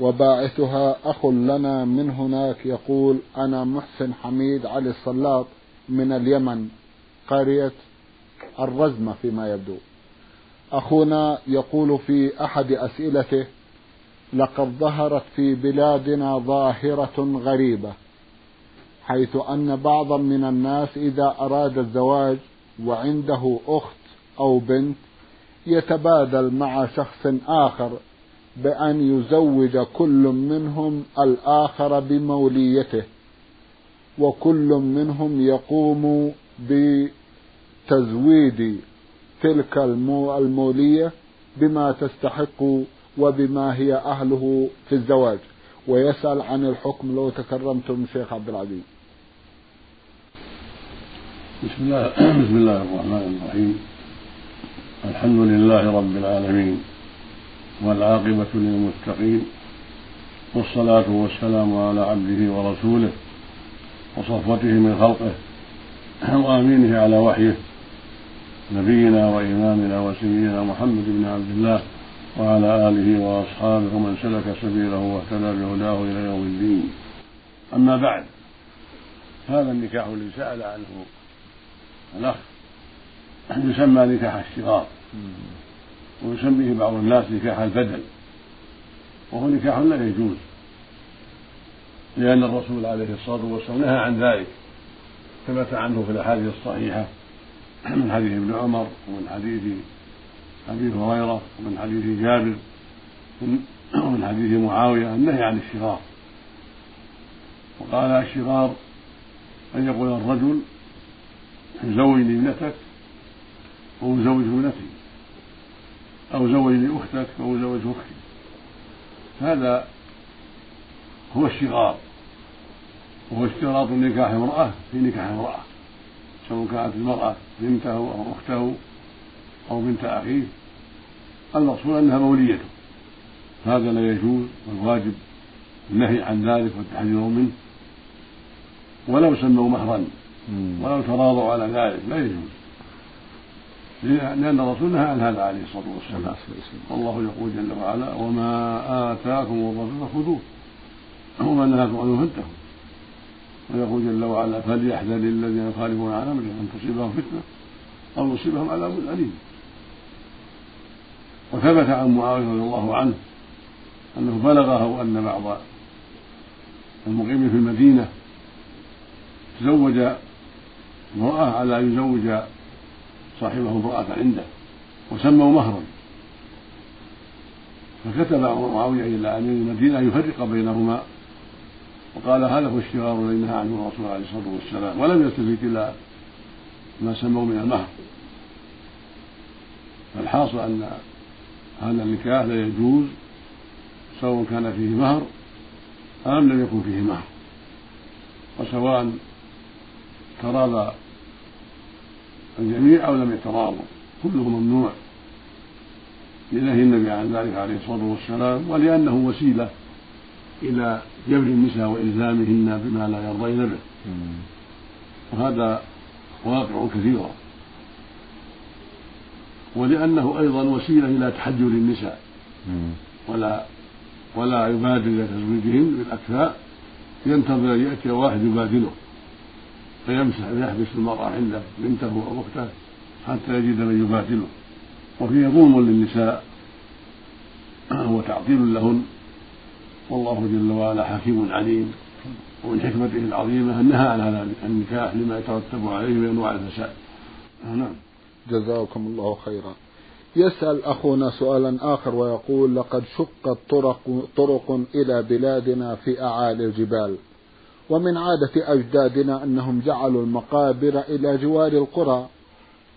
وباعثها أخ لنا من هناك يقول أنا محسن حميد علي الصلاط من اليمن قرية الرزمة فيما يبدو. أخونا يقول في أحد أسئلته لقد ظهرت في بلادنا ظاهرة غريبة حيث أن بعضا من الناس إذا أراد الزواج وعنده أخت أو بنت يتبادل مع شخص آخر بأن يزوج كل منهم الآخر بموليته وكل منهم يقوم بتزويد تلك المولية بما تستحق وبما هي أهله في الزواج. ويسأل عن الحكم لو تكرمتم شيخ عبد العزيز. بسم الله بسم الله الرحمن الرحيم. الحمد لله رب العالمين. والعاقبة للمتقين والصلاة والسلام على عبده ورسوله وصفوته من خلقه وأمينه على وحيه نبينا وإمامنا وسيدنا محمد بن عبد الله وعلى آله وأصحابه ومن سلك سبيله واهتدى بهداه إلى يوم الدين. أما بعد هذا النكاح الذي سأل عنه الأخ يسمى نكاح الشغار ويسميه بعض الناس نكاح البدل وهو نكاح لا يجوز. لأن الرسول عليه الصلاة والسلام نهى عن ذلك. ثبت عنه في الأحاديث الصحيحة. من حديث ابن عمر ومن حديث أبي هريرة ومن حديث جابر ومن حديث معاوية. النهي عن الشغار. وقال الشغار أن يقول الرجل زوجني ابنتك وزوج ابنتي. أو زوجني أختك أو زوج أختي. هذا هو الشغار. وهو اشتراط نكاح امرأة في نكاح امرأة. سواء كانت المرأة بنته أو أخته أو بنت أخيه. المقصود أنها موليته. هذا لا يجوز والواجب النهي عن ذلك والتحذير منه. ولو سموا مهرا ولو تراضوا على ذلك لا يجوز. لأن الرسول نهى عن هذا عليه الصلاة والسلام. والله يقول جل وعلا وما آتاكم الرسول فخذوه. وما نهاكم عنه فانتهوا. ويقول جل وعلا فليحذر الذين يخالفون عن أمره أن تصيبهم فتنة أو يصيبهم عذاب أليم. وثبت عن معاوية رضي الله عنه أنه بلغه أن بعض المقيمين في المدينة تزوج امرأة على أن يزوج صاحبه امرأة عنده وسموا مهرا. فكتب معاوية إلى أمير المدينة أن يفرق بينهما وقال هذا هو الشغار الذي نهى عنه الرسول عليه الصلاة والسلام ولم يلتفت إلى ما سموا من المهر. فالحاصل أن هذا النكاح لا يجوز سواء كان فيه مهر أم لم يكن فيه مهر. وسواء تراضى الجميع أو لم يتراضوا كله ممنوع. لنهي النبي عن ذلك عليه الصلاة والسلام ولأنه وسيلة إلى جبر النساء وإلزامهن بما لا يرضين به. وهذا واقع كثيرا. ولأنه أيضا وسيلة إلى تحجر النساء. ولا ولا يبادر إلى تزويجهن بالأكفاء ينتظر أن يأتي واحد يبادله فيمسح ويحبس المرأة عنده بنته أو أخته حتى يجد من يبادله. وفيه ظلم للنساء وتعطيل لهن. والله جل وعلا حكيم عليم. ومن حكمته العظيمة أن نهى عن هذا النكاح لما يترتب عليه من أنواع الفساد. نعم. جزاكم الله خيرا. يسأل أخونا سؤالا آخر ويقول لقد شقت طرق, طرق إلى بلادنا في أعالي الجبال. ومن عادة أجدادنا أنهم جعلوا المقابر إلى جوار القرى.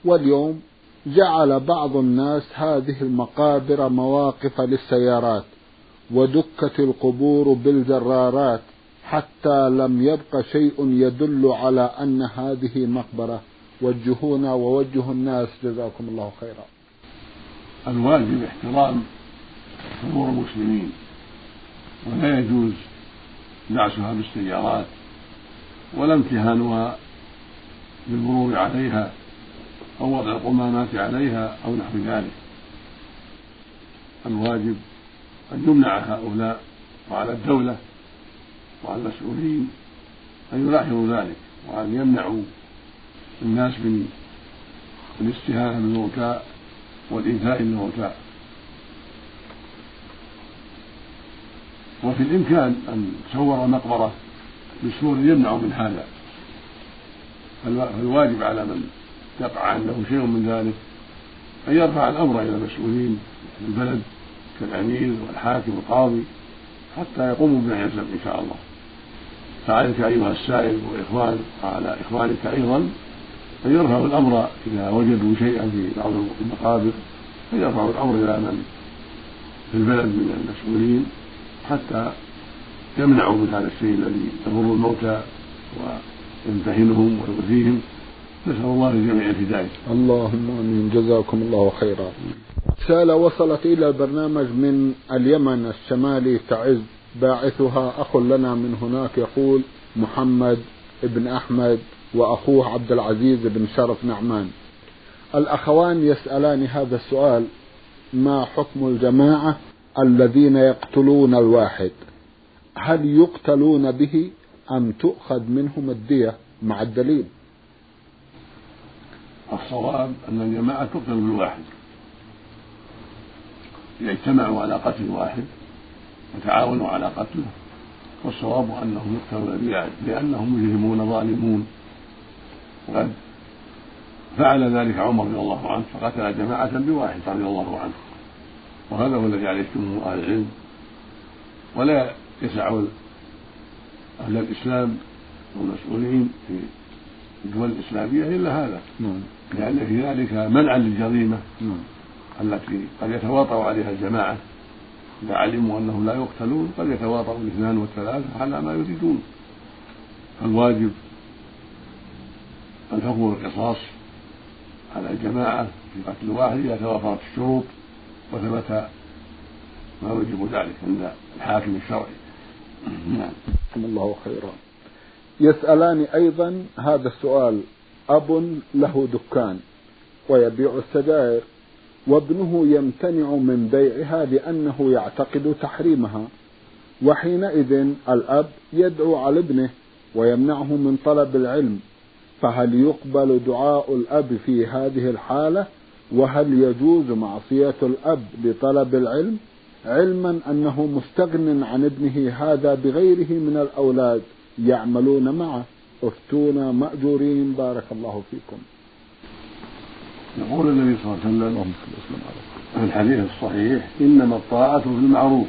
واليوم جعل بعض الناس هذه المقابر مواقف للسيارات ودكت القبور بالجرارات حتى لم يبق شيء يدل على أن هذه مقبرة. وجهونا ووجه الناس. جزاكم الله خيرا. الواجب احترام قبور المسلمين. ولا يجوز دعسها بالسيارات ولا امتهانها بالمرور عليها أو وضع القمامات عليها أو نحو ذلك. الواجب أن يمنع هؤلاء وعلى الدولة وعلى المسؤولين أن يلاحظوا ذلك وأن يمنعوا الناس من الاستهانة بالموتى والإيذاء للموتى وفي الإمكان أن تصور مقبرة بسور يمنع من هذا. فالواجب على من يقع عنده شيء من ذلك؟ أن يرفع الأمر إلى المسؤولين في البلد كالأمير والحاكم والقاضي حتى يقوموا بما يلزم إن شاء الله. فعليك أيها السائل وإخوان وعلى إخوانك أيضا أن يرفعوا الأمر إذا وجدوا شيئا في بعض المقابر أن يرفعوا الأمر إلى من في البلد من المسؤولين. حتى يمنعوا من هذا الشيء الذي يضر الموتى ويمتهنهم ويؤذيهم. نسأل الله للجميع الهداية. اللهم آمين. جزاكم الله خيرا. رسالة وصلت إلى البرنامج من اليمن الشمالي تعز. باعثها أخ لنا من هناك يقول محمد بن أحمد وأخوه عبد العزيز بن شرف نعمان. الأخوان يسألان هذا السؤال ما حكم الجماعة الذين يقتلون الواحد هل يقتلون به أم تؤخذ منهم الدية مع الدليل؟ الصواب أن الجماعة تقتل بالواحد. إذا اجتمعوا على قتل واحد وتعاونوا على قتله والصواب أنهم يقتلون لأنهم مجرمون ظالمون. وقد فعل ذلك عمر رضي الله عنه فقتل جماعة بواحد رضي الله عنه. وهذا هو الذي عليه جمهور أهل العلم. ولا يسع أهل الإسلام والمسؤولين في الدول الإسلامية إلا هذا. نعم. لأن في ذلك منعا للجريمة نعم. التي قد يتواطأ عليها الجماعة. إذا علموا أنهم لا يقتلون قد يتواطأ الاثنان والثلاثة على ما يريدون. فالواجب الحكم بالقصاص على الجماعة في قتل واحد إذا توافرت الشروط. وثبت ما يوجب ذلك عند الحاكم الشرعي. نعم. الله خيرا. يسألان أيضا هذا السؤال أب له دكان ويبيع السجائر وابنه يمتنع من بيعها لأنه يعتقد تحريمها وحينئذ الأب يدعو على ابنه ويمنعه من طلب العلم فهل يقبل دعاء الأب في هذه الحالة؟ وهل يجوز معصية الأب لطلب العلم؟ علما أنه مستغن عن ابنه هذا بغيره من الأولاد يعملون معه. افتونا مأجورين. بارك الله فيكم. يقول النبي صلى الله عليه وسلم في الحديث الصحيح إنما الطاعة في المعروف.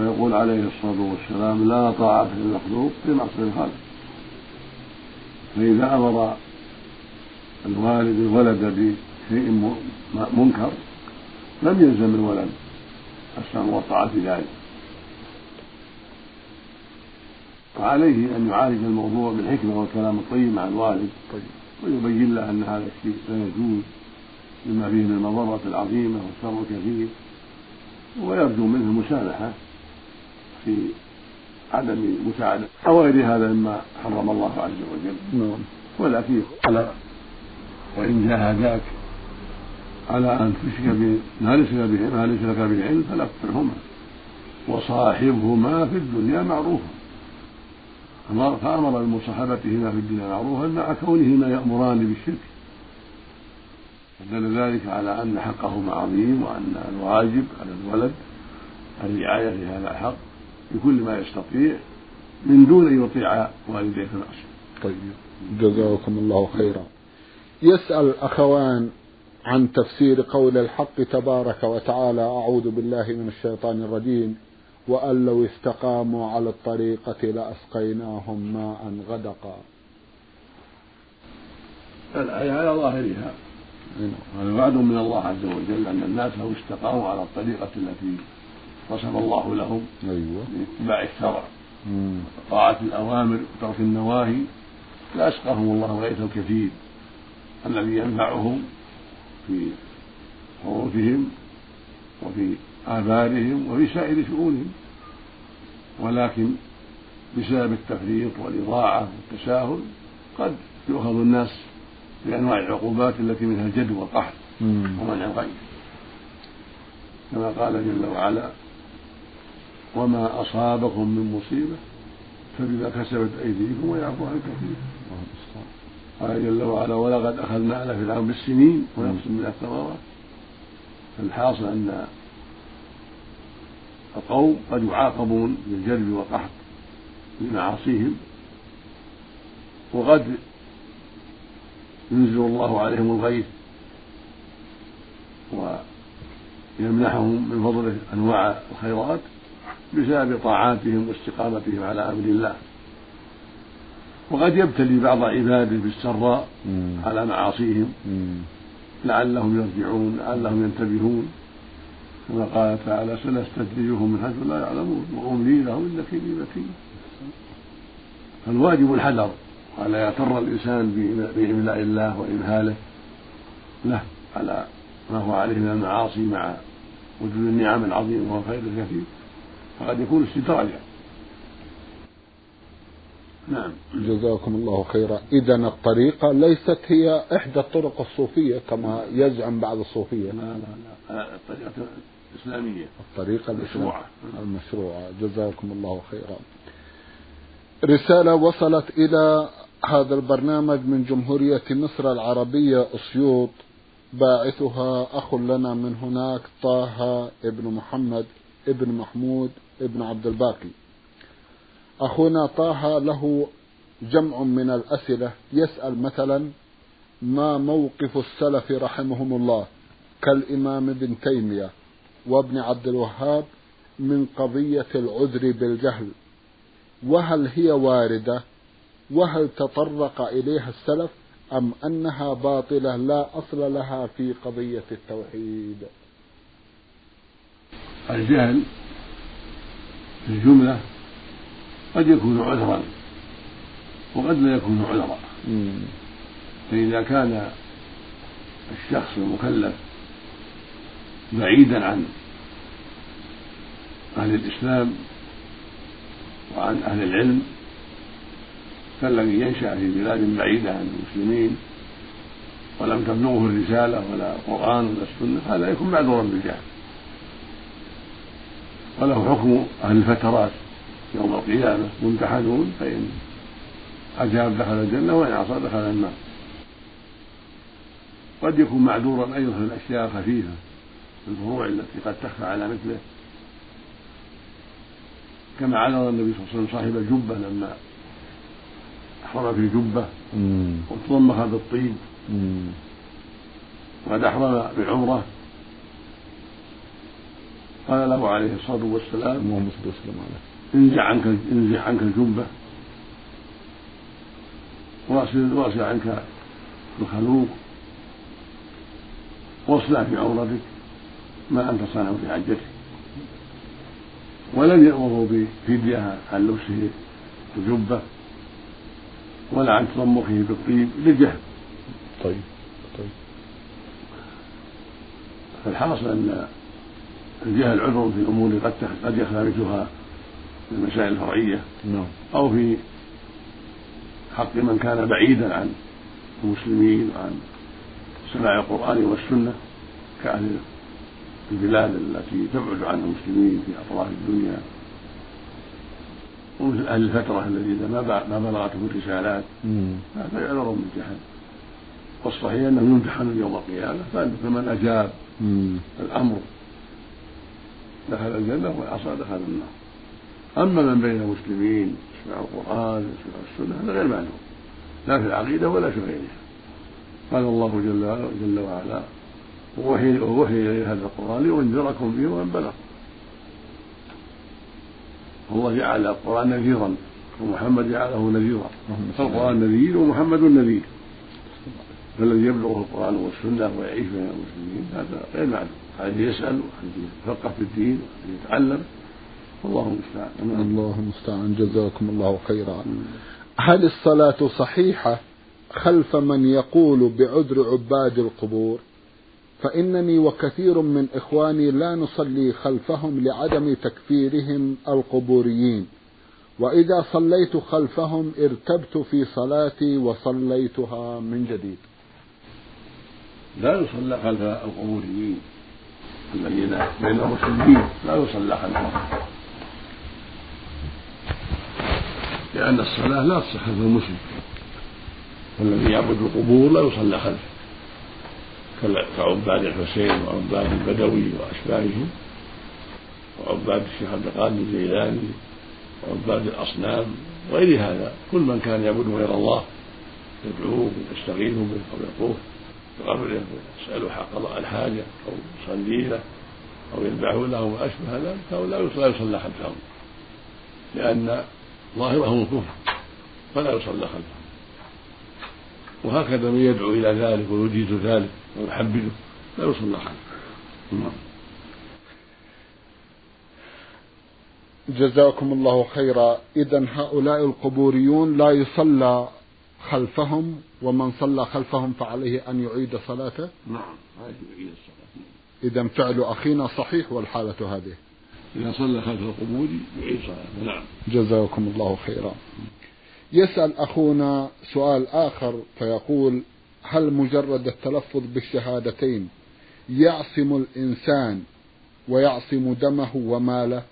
ويقول عليه الصلاة والسلام لا طاعة للمخلوق في معصية الخالق. فإذا أمر الوالد الولد بشيء منكر لم يلزم الولد السمع والطاعة في ذلك. وعليه أن يعالج الموضوع بالحكمة والكلام الطيب مع الوالد. ويبين له أن هذا الشيء لا يجوز لما فيه من المضرة العظيمة والشر الكثير. ويرجو منه المسامحة في عدم مساعدة أو غير هذا مما حرم الله عز وجل. نعم. ولكن على وإن جاهداك على أن تشرك ما ليس ما ليس لك بالعلم فلا تطعهما. وصاحبهما في الدنيا معروفا فأمر بمصاحبتهما في الدنيا معروفا مع كونهما يأمران بالشرك. فدل ذلك على أن حقهما عظيم وأن الواجب على الولد الرعاية في هذا الحق بكل ما يستطيع من دون أن يطيع والديه في المعصية. طيب. جزاكم الله خيرا. يسأل الأخوان عن تفسير قول الحق تبارك وتعالى أعوذ بالله من الشيطان الرجيم وأن لو استقاموا على الطريقة لأسقيناهم ماء غدقا. الآية على ظاهرها. هذا وعد من الله عز وجل أن الناس لو استقاموا على الطريقة التي رسم الله لهم أيوة. باتباع الشرع وطاعة الأوامر وترك النواهي لأسقاهم الله غيث الكثير الذي ينفعهم في حروفهم وفي آثارهم وفي سائر شؤونهم ولكن بسبب التفريط والإضاعة والتساهل قد يؤخذ الناس بأنواع العقوبات التي منها الجد والقحط ومنع الغير. كما قال جل وعلا وما أصابكم من مصيبة فبما كسبت أيديكم ويعفو عن كثير. قال جل وعلا ولقد أخذنا آل فرعون بالسنين ونقص من الثمرات. فالحاصل أن القوم قد يعاقبون بالجلب والقحط لمعاصيهم وقد ينزل الله عليهم الغيث ويمنحهم من فضله أنواع الخيرات بسبب طاعاتهم واستقامتهم على أمر الله. وقد يبتلي بعض عباده بالسراء على معاصيهم. لعلهم يرجعون لعلهم ينتبهون. كما قال تعالى سنستدرجهم من حيث لا يعلمون واملي لهم ان كيدي متين فالواجب الحذر ولا يغتر الإنسان بإملاء الله وإمهاله. له على ما هو عليه من المعاصي مع وجود النعم العظيمة والخير الكثير. فقد يكون استدراجا. نعم. جزاكم الله خيرا. إذا الطريقة ليست هي إحدى الطرق الصوفية كما يزعم بعض الصوفية. لا لا لا. الطريقة الإسلامية. الطريقة المشروعة. المشروعة. جزاكم الله خيرا. رسالة وصلت إلى هذا البرنامج من جمهورية مصر العربية أسيوط. باعثها أخ لنا من هناك طه ابن محمد ابن محمود ابن عبد الباقي. أخونا طه له جمع من الأسئلة. يسأل مثلا ما موقف السلف رحمهم الله؟ كالإمام ابن تيمية وابن عبد الوهاب من قضية العذر بالجهل. وهل هي واردة؟ وهل تطرق إليها السلف أم أنها باطلة لا أصل لها في قضية التوحيد؟ الجهل في الجملة قد يكون عذرا. وقد لا يكون عذرا. فإذا كان الشخص المكلف بعيدا عن أهل الإسلام وعن أهل العلم كالذي ينشأ في بلاد بعيدة عن المسلمين ولم تبلغه الرسالة ولا القرآن ولا السنة هذا يكون معذورا بالجهل. وله حكم أهل الفترات. يوم القيامة ممتحنون فإن أجاب دخل الجنة وإن عصى دخل النار. قد يكون معذورا أيضا في الأشياء الخفيفة الفروع التي قد تخفى على مثله. كما علم النبي صلى الله عليه وسلم صاحب الجبة لما أحرم في جبة وتضمخ بالطيب. وقد أحرم بعمرة. قال له عليه الصلاة والسلام اللهم صل وسلم عليه. انزع عنك انزع عنك الجبة. واصل واصل عنك الخلوق. واصلح في عورتك ما أنت صانع في حجتك. ولم يأمره بفدية عن لبسه الجبة ولا عن تضمخه بالطيب للجهل. طيب طيب. فالحاصل أن الجهل عذر في الأمور قد قد مثلها في المسائل الفرعية. نعم. أو في حق من كان بعيدا عن المسلمين وعن سماع القرآن والسنة كأهل البلاد التي تبعد عن المسلمين في أطراف الدنيا. ومثل أهل الفترة الذين ما بلغتهم الرسالات هذا يعذر بالجهل والصحيح أنهم يمتحنون يوم القيامة فمن أجاب الأمر دخل الجنة ومن عصى دخل النار. أما من بين المسلمين يسمع القرآن يسمع السنة هذا غير معلوم. لا في العقيدة ولا في غيرها. قال الله جل, جل وعلا ووحي ووحي إلي هذا القرآن لينذركم به ومن بلغ. الله جعل القرآن نذيرا ومحمد جعله نذيرا. فالقرآن نذير ومحمد نذير. فالذي يبلغه القرآن والسنة ويعيش بين المسلمين هذا غير معلوم. هذا يسأل وهذا يتفقه في الدين وهذا يتعلم. والله المستعان. الله المستعان. جزاكم الله خيرا. هل الصلاة صحيحة خلف من يقول بعذر عباد القبور؟ فإنني وكثير من إخواني لا نصلي خلفهم لعدم تكفيرهم القبوريين. وإذا صليت خلفهم ارتبت في صلاتي وصليتها من جديد. لا يصلى خلف القبوريين الذين بين المسلمين. لا يصلى خلفهم. لأن الصلاة لا تصح خلف المسلم. والذي يعبد القبور لا يصلى خلفه. كعباد الحسين وعباد البدوي وأشباههم وعباد الشيخ عبد القادر الجيلاني وعباد الأصنام وغير هذا. كل من كان يعبد غير الله يدعوه ويستغيث به أو يطوف بقبره ويسأله حق قضاء الحاجة أو يصلي له أو يذبح له وما أشبه ذلك فهؤلاء لا يصلى خلفهم. لأن ظاهرهم الكفر فلا يصلى خلفهم وهكذا من يدعو إلى ذلك ويجيز ذلك ويحبذه لا يصلى خلفه. جزاكم الله خيرا. إذا هؤلاء القبوريون لا يصلى خلفهم ومن صلى خلفهم فعليه أن يعيد صلاته؟ نعم يعيد الصلاة. إذا فعل أخينا صحيح والحالة هذه. إذا صلى خلف القبور يعيد صلاته نعم. جزاكم الله خيرا. يسأل أخونا سؤال آخر فيقول هل مجرد التلفظ بالشهادتين يعصم الإنسان ويعصم دمه وماله؟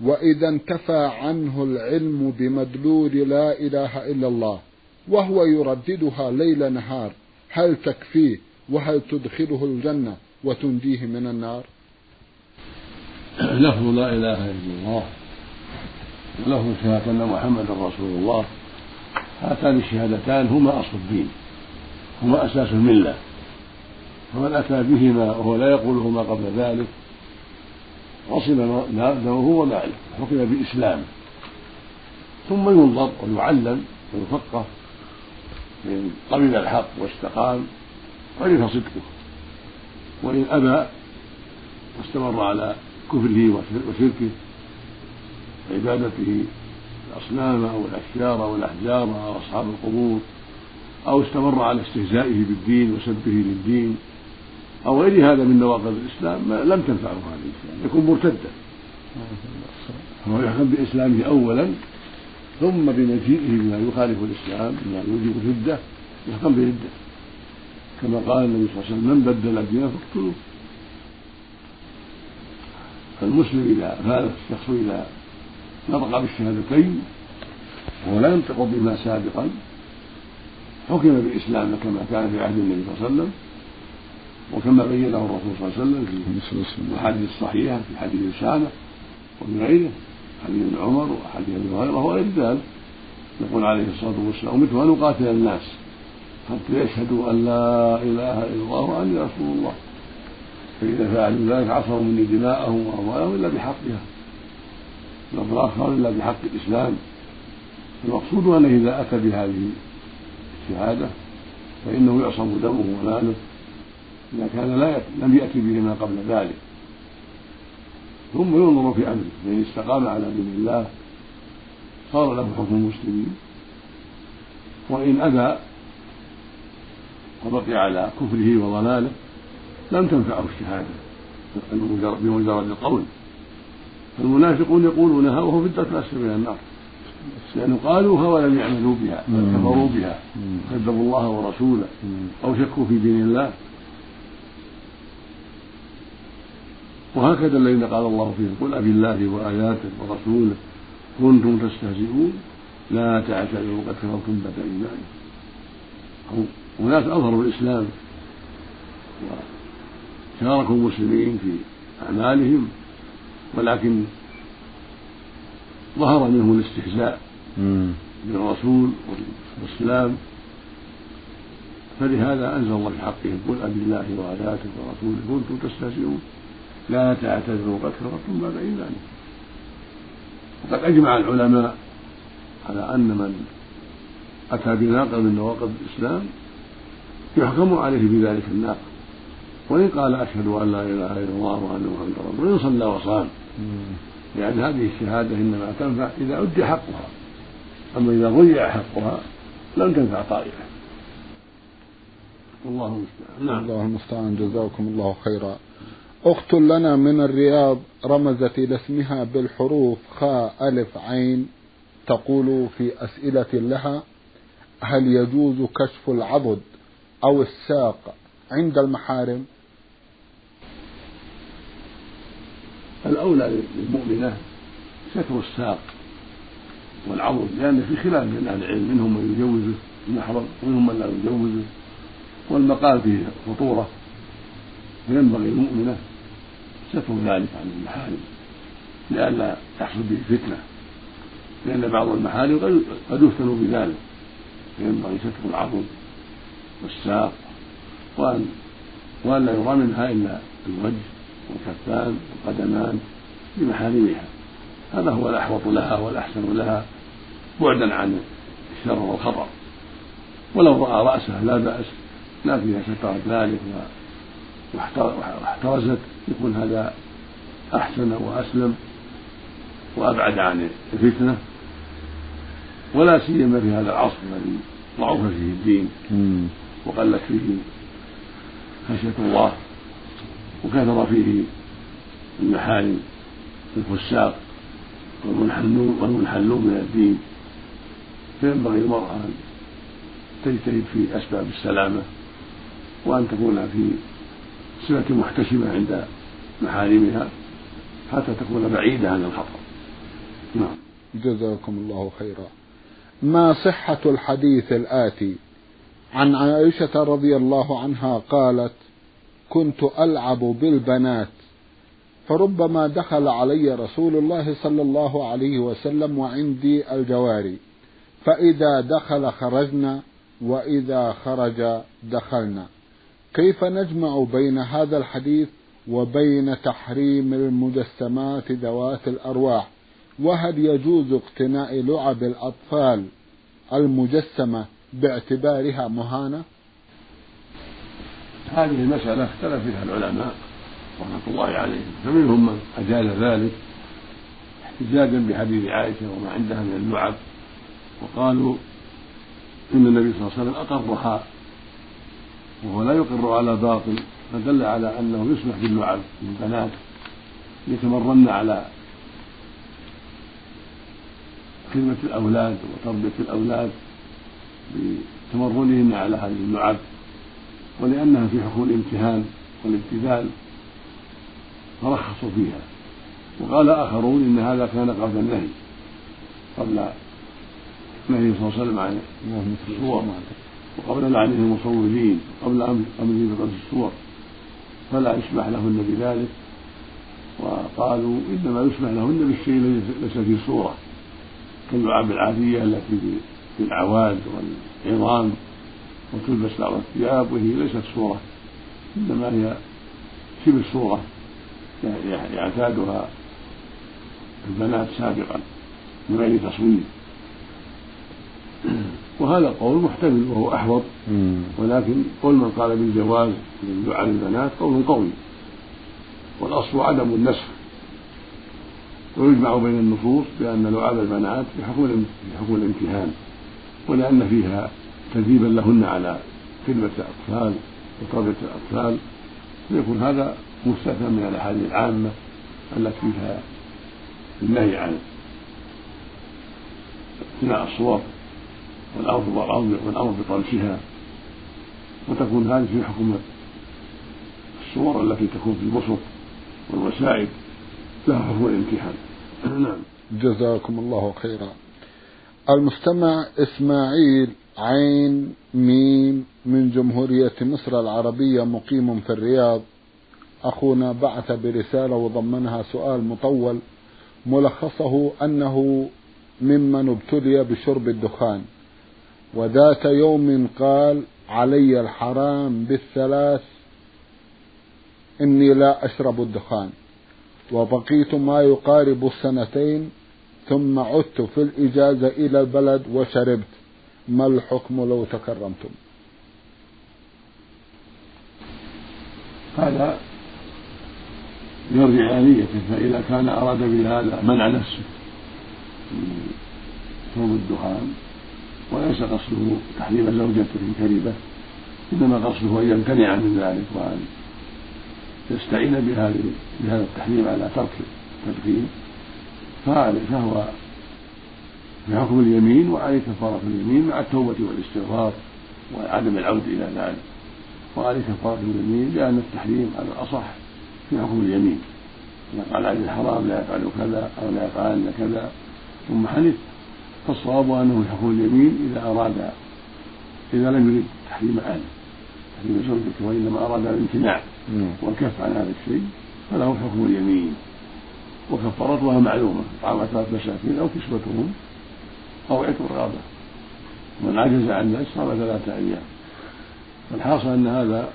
وإذا انتفى عنه العلم بمدلول لا إله إلا الله وهو يرددها ليل نهار هل تكفيه وهل تدخله الجنة وتنجيه من النار؟ لفظ لا إله إلا الله. ولفظ شهادة أن محمدا رسول الله. هاتان الشهادتان هما أصل الدين. هما أساس الملة. فمن أتى بهما وهو لا يقولهما قبل ذلك عصم دمه وماله حكم بإسلامه ثم ينظر ويعلم ويفقه فإن قبل الحق واستقام. عرف صدقه وإن أبى واستمر على كفره وشركه وعبادته الأصنام أو الأشجار أو الأحجار أو أصحاب القبور أو استمر على استهزائه بالدين وسبه للدين أو غير هذا من نواقض الإسلام لم تنفعه هذه الإسلام يكون مرتدا. هو يحكم بإسلامه أولا ثم بمجيئه بما يخالف الإسلام بما يوجب الردة يحكم بردة كما قال النبي صلى الله عليه وسلم من بدل دينه فاقتلوه. فالمسلم إذا فات الشخص إذا نطق بالشهادتين وهو لا ينطق بما سابقا حكم بالإسلام كما كان في عهد النبي صلى الله عليه وسلم وكما بينه الرسول صلى الله عليه وسلم في الأحاديث الصحيحة في حديث أسامة وفي غيره حديث ابن عمر وحديث أبي هريرة وغير ذلك. يقول عليه الصلاة والسلام أمرت أن أقاتل الناس حتى يشهدوا أن لا إله إلا الله وأني رسول الله. فإذا فعلوا ذلك عصروا مني دماءهم وأموالهم إلا بحقها. لفظ آخر إلا بحق الإسلام. المقصود أنه إذا أتى بهذه الشهادة فإنه يعصم دمه وماله إذا كان لا لم يأتي بهما قبل ذلك. ثم ينظر في أمره. فإن استقام على دين الله صار له حكم المسلمين. وإن أبى وبقي على كفره وضلاله. لم تنفعه الشهادة بمجرد القول. فالمنافقون يقولونها وهو في الدرك الأسفل من النار لأنه قالوها ولم يعملوا بها بل كفروا بها كذبوا الله ورسوله أو شكوا في دين الله. وهكذا الذين قال الله فيهم قل أبي الله وآياته ورسوله كنتم تستهزئون لا تعتذروا قد كفرتم بعد إيمانكم. وناس أظهروا الإسلام. وشاركوا المسلمين في أعمالهم ولكن ظهر منه الاستهزاء بالرسول والإسلام. فلهذا أنزل الله في حقهم قل أبي الله وآياته ورسوله كنتم تستهزئون لا تعتذروا قد كفرتم بعد إيمانكم. وقد أجمع العلماء على أن من أتى بناقض من نواقض الإسلام يحكم عليه بذلك الناقض وإن قال أشهد أن لا إله إلا الله وأن محمدا رسول الله وإن صلى وصام لأن هذه الشهادة إنما تنفع إذا أدي حقها. أما إذا ضيع حقها لم تنفع طائفة. الله المستعان. نعم. الله المستعان. جزاكم الله خيرا. أخت لنا من الرياض رمزت إلى اسمها بالحروف خاء ألف عين. تقول في أسئلة لها هل يجوز كشف العضد أو الساق عند المحارم؟ الأولى للمؤمنة ستر الساق والعضد لأن في خلاف بين أهل العلم منهم من يجوزه المحرم ومنهم من لا يجوزه. والمقال فيه خطورة. فينبغي للمؤمنة ستر ذلك عن المحارم لئلا تحصل به فتنة. لأن بعض المحارم قد يفتن بذلك. فينبغي ستر العضد والساق وأن وأن لا يرى منها إلا الوجه. والكفان والقدمان بمحارمها هذا هو الأحوط لها والأحسن لها بعدا عن الشر والخطر ولو رأى رأسه لا بأس لكنها سترت ذلك واحترزت يكون هذا أحسن وأسلم وأبعد عن الفتنة. ولا سيما في هذا العصر الذي ضعف فيه الدين وقلت فيه خشية الله. وكثر فيه المحارم الفساق والمنحلون والمنحلون من الدين. فينبغي المرأة أن تجتهد في أسباب السلامة وأن تكون في صفة محتشمة عند محارمها حتى تكون بعيدة عن الخطر نعم. جزاكم الله خيرا. ما صحة الحديث الآتي؟ عن عائشة رضي الله عنها قالت كنت ألعب بالبنات فربما دخل علي رسول الله صلى الله عليه وسلم وعندي الجواري فإذا دخل خرجنا وإذا خرج دخلنا. كيف نجمع بين هذا الحديث وبين تحريم المجسمات ذوات الأرواح؟ وهل يجوز اقتناء لعب الأطفال المجسمة باعتبارها مهانة؟ هذه المسألة اختلف فيها العلماء رحمة الله عليهم فمنهم من أجاز ذلك احتجاجا بحديث عائشة وما عندها من اللعب وقالوا إن النبي صلى الله عليه وسلم أقرها وهو لا يقر على باطل فدل على أنه يسمح باللعب للبنات يتمرن على خدمة الأولاد وتربية الأولاد بتمرنهن على هذه اللعب. ولأنها في حكم الامتهان والابتذال فرخصوا فيها. وقال آخرون إن هذا كان قبل النهي قبل النهي صلى الله عليه وسلم عن الصور وقبل لعنة المصورين قبل أمره بقصد الصور فلا يسمح لهن بذلك. وقالوا إنما يسمح لهن بالشيء ليس فيه صورة كاللعاب العادية التي في العواد والعظام. وتلبس بعض الثياب وهي ليست صورة إنما هي شبه صورة يعتادها البنات سابقا من غير تصوير. وهذا القول محتمل وهو أحوط ولكن قول من قال بالجواز من دعاء البنات قول قوي. والأصل عدم النسخ. ويجمع بين النصوص بأن لعاب البنات بحكم بحكم الامتهان ولأن فيها تدريبا لهن على خدمة الأطفال وتربية الأطفال. فيكون هذا مستثنى من الأحاديث العامة التي فيها النهي عن اقتناء الصور والأرض والأرض والأرض بطمسها وتكون هذه في حكم الصور التي تكون في البسط والوسائد لها حكم الامتحان. نعم. جزاكم الله خيرا. المستمع إسماعيل عين ميم من جمهورية مصر العربية مقيم في الرياض. أخونا بعث برسالة وضمنها سؤال مطول ملخصه أنه ممن ابتلي بشرب الدخان. وذات يوم قال علي الحرام بالثلاث إني لا أشرب الدخان وبقيت ما يقارب السنتين ثم عدت في الإجازة إلى البلد وشربت. ما الحكم لو تكرمتم؟ هذا يرجع إلى نيته فإذا كان أراد بهذا منع نفسه من شرب الدخان وليس قصده تحريم زوجته كريبة إنما قصده أن يمتنع من ذلك وأن يستعين بهذا التحريم على ترك التدخين فهو في حكم اليمين وعليه كفارة اليمين مع التوبة والاستغفار وعدم العود إلى ذلك. وعليه كفارة اليمين لأن التحريم على الأصح في حكم اليمين. إذا قال عليه الحرام لا يفعل كذا أو لا يفعلن كذا. ثم حلف. فالصواب أنه في حكم اليمين إذا أراد إذا لم يرد تحريم أهله تحريم زوجته وإنما أراد الامتناع والكف عن هذا الشيء فله حكم اليمين. وكفارتها معلومة طعام ثلاث مساكين أو كسوتهم. أو عتق رغبة من عجز عن ذلك صام ثلاثة أيام. والحاصل أن هذا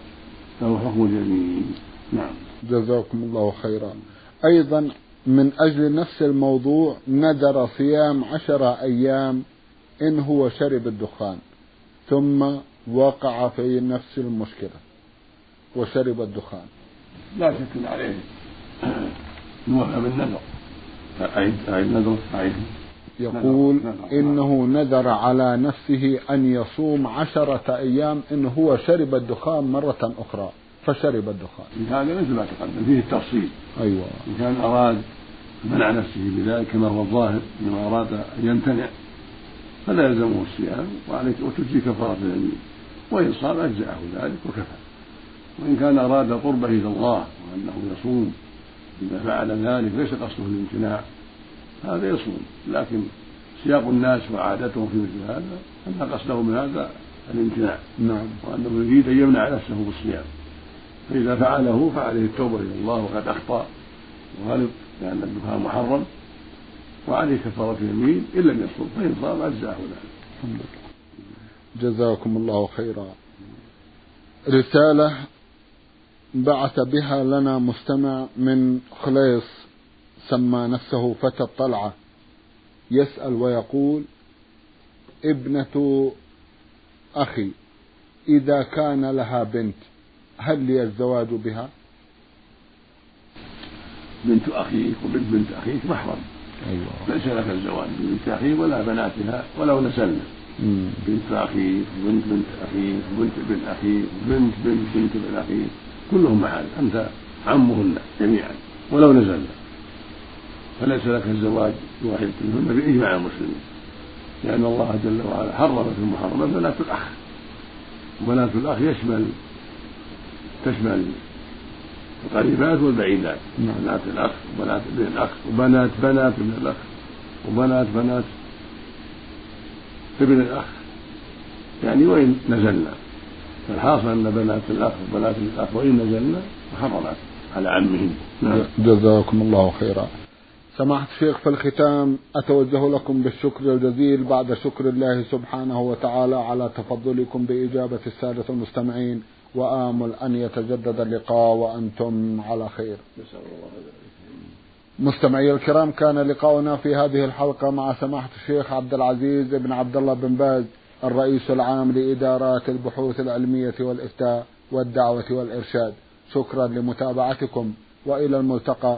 له حكم اليمين نعم. جزاكم الله خيرا. أيضا من أجل نفس الموضوع ندر صيام عشرة أيام إن هو شرب الدخان ثم وقع في نفس المشكلة وشرب الدخان. لا شك عليه. نوفى بالنذر أعيد أعيد نذر. أعيد يقول إنه نذر على نفسه أن يصوم عشرة أيام إن هو شرب الدخان مرة أخرى فشرب الدخان. هذا مثل ما تقدم فيه التفصيل. أيوة. إن كان أراد منع نفسه بذلك كما هو الظاهر انه أراد أن يمتنع فلا يلزمه الصيام وعليك وتجزي كفارة اليمين. وإن صام أجزأه ذلك وكفى. وإن كان أراد قربه إلى الله وأنه يصوم اذا فعل ذلك ليس قصده الامتناع. هذا يصوم لكن سياق الناس وعادتهم في مثل هذا ان قصده من هذا الامتناع. نعم. وأنه يريد أن يمنع نفسه بالصيام. فإذا فعله فعليه التوبة إلى الله وقد أخطأ وغلط لأن الدخان محرم وعليه كفارة يمين إن لم يصوم فإن صام أجزاه ذلك جزاكم الله خيرا. رسالة بعث بها لنا مستمع من خليص. سمى نفسه فتى الطلعة يسأل ويقول ابنة أخي إذا كان لها بنت هل لي الزواج بها؟ بنت أخيك وبنت بنت أخيك محرم. أيوة. ليس لك الزواج بنت أخيك ولا بناتها ولو نسلنا. بنت أخيك بنت بنت أخيك بنت بنت أخيك بنت بنت بنت بنت أخيك كلهم محال أنت عمهن جميعا ولو نزلنا فليس لك الزواج بواحدة منهن بإجماع المسلمين لأن الله جل وعلا حرم في المحرمات بنات الأخ. وبنات الأخ يشمل تشمل القريبات والبعيدات. نعم. بنات الأخ وبنات ابن الأخ وبنات بنات ابن الأخ وبنات بنات ابن الأخ. يعني وإن نزلنا فالحاصل أن بنات الأخ وبنات الأخ وإن نزلنا محرمات على عمهم. نعم. جزاكم الله خيرا. سماحة الشيخ في الختام أتوجه لكم بالشكر الجزيل بعد شكر الله سبحانه وتعالى على تفضلكم بإجابة السادة المستمعين وآمل أن يتجدد اللقاء وأنتم على خير. مستمعي الكرام كان لقاؤنا في هذه الحلقة مع سماحة الشيخ عبد العزيز بن عبد الله بن باز الرئيس العام لإدارات البحوث العلمية والإفتاء والدعوة والإرشاد. شكرا لمتابعتكم وإلى الملتقى.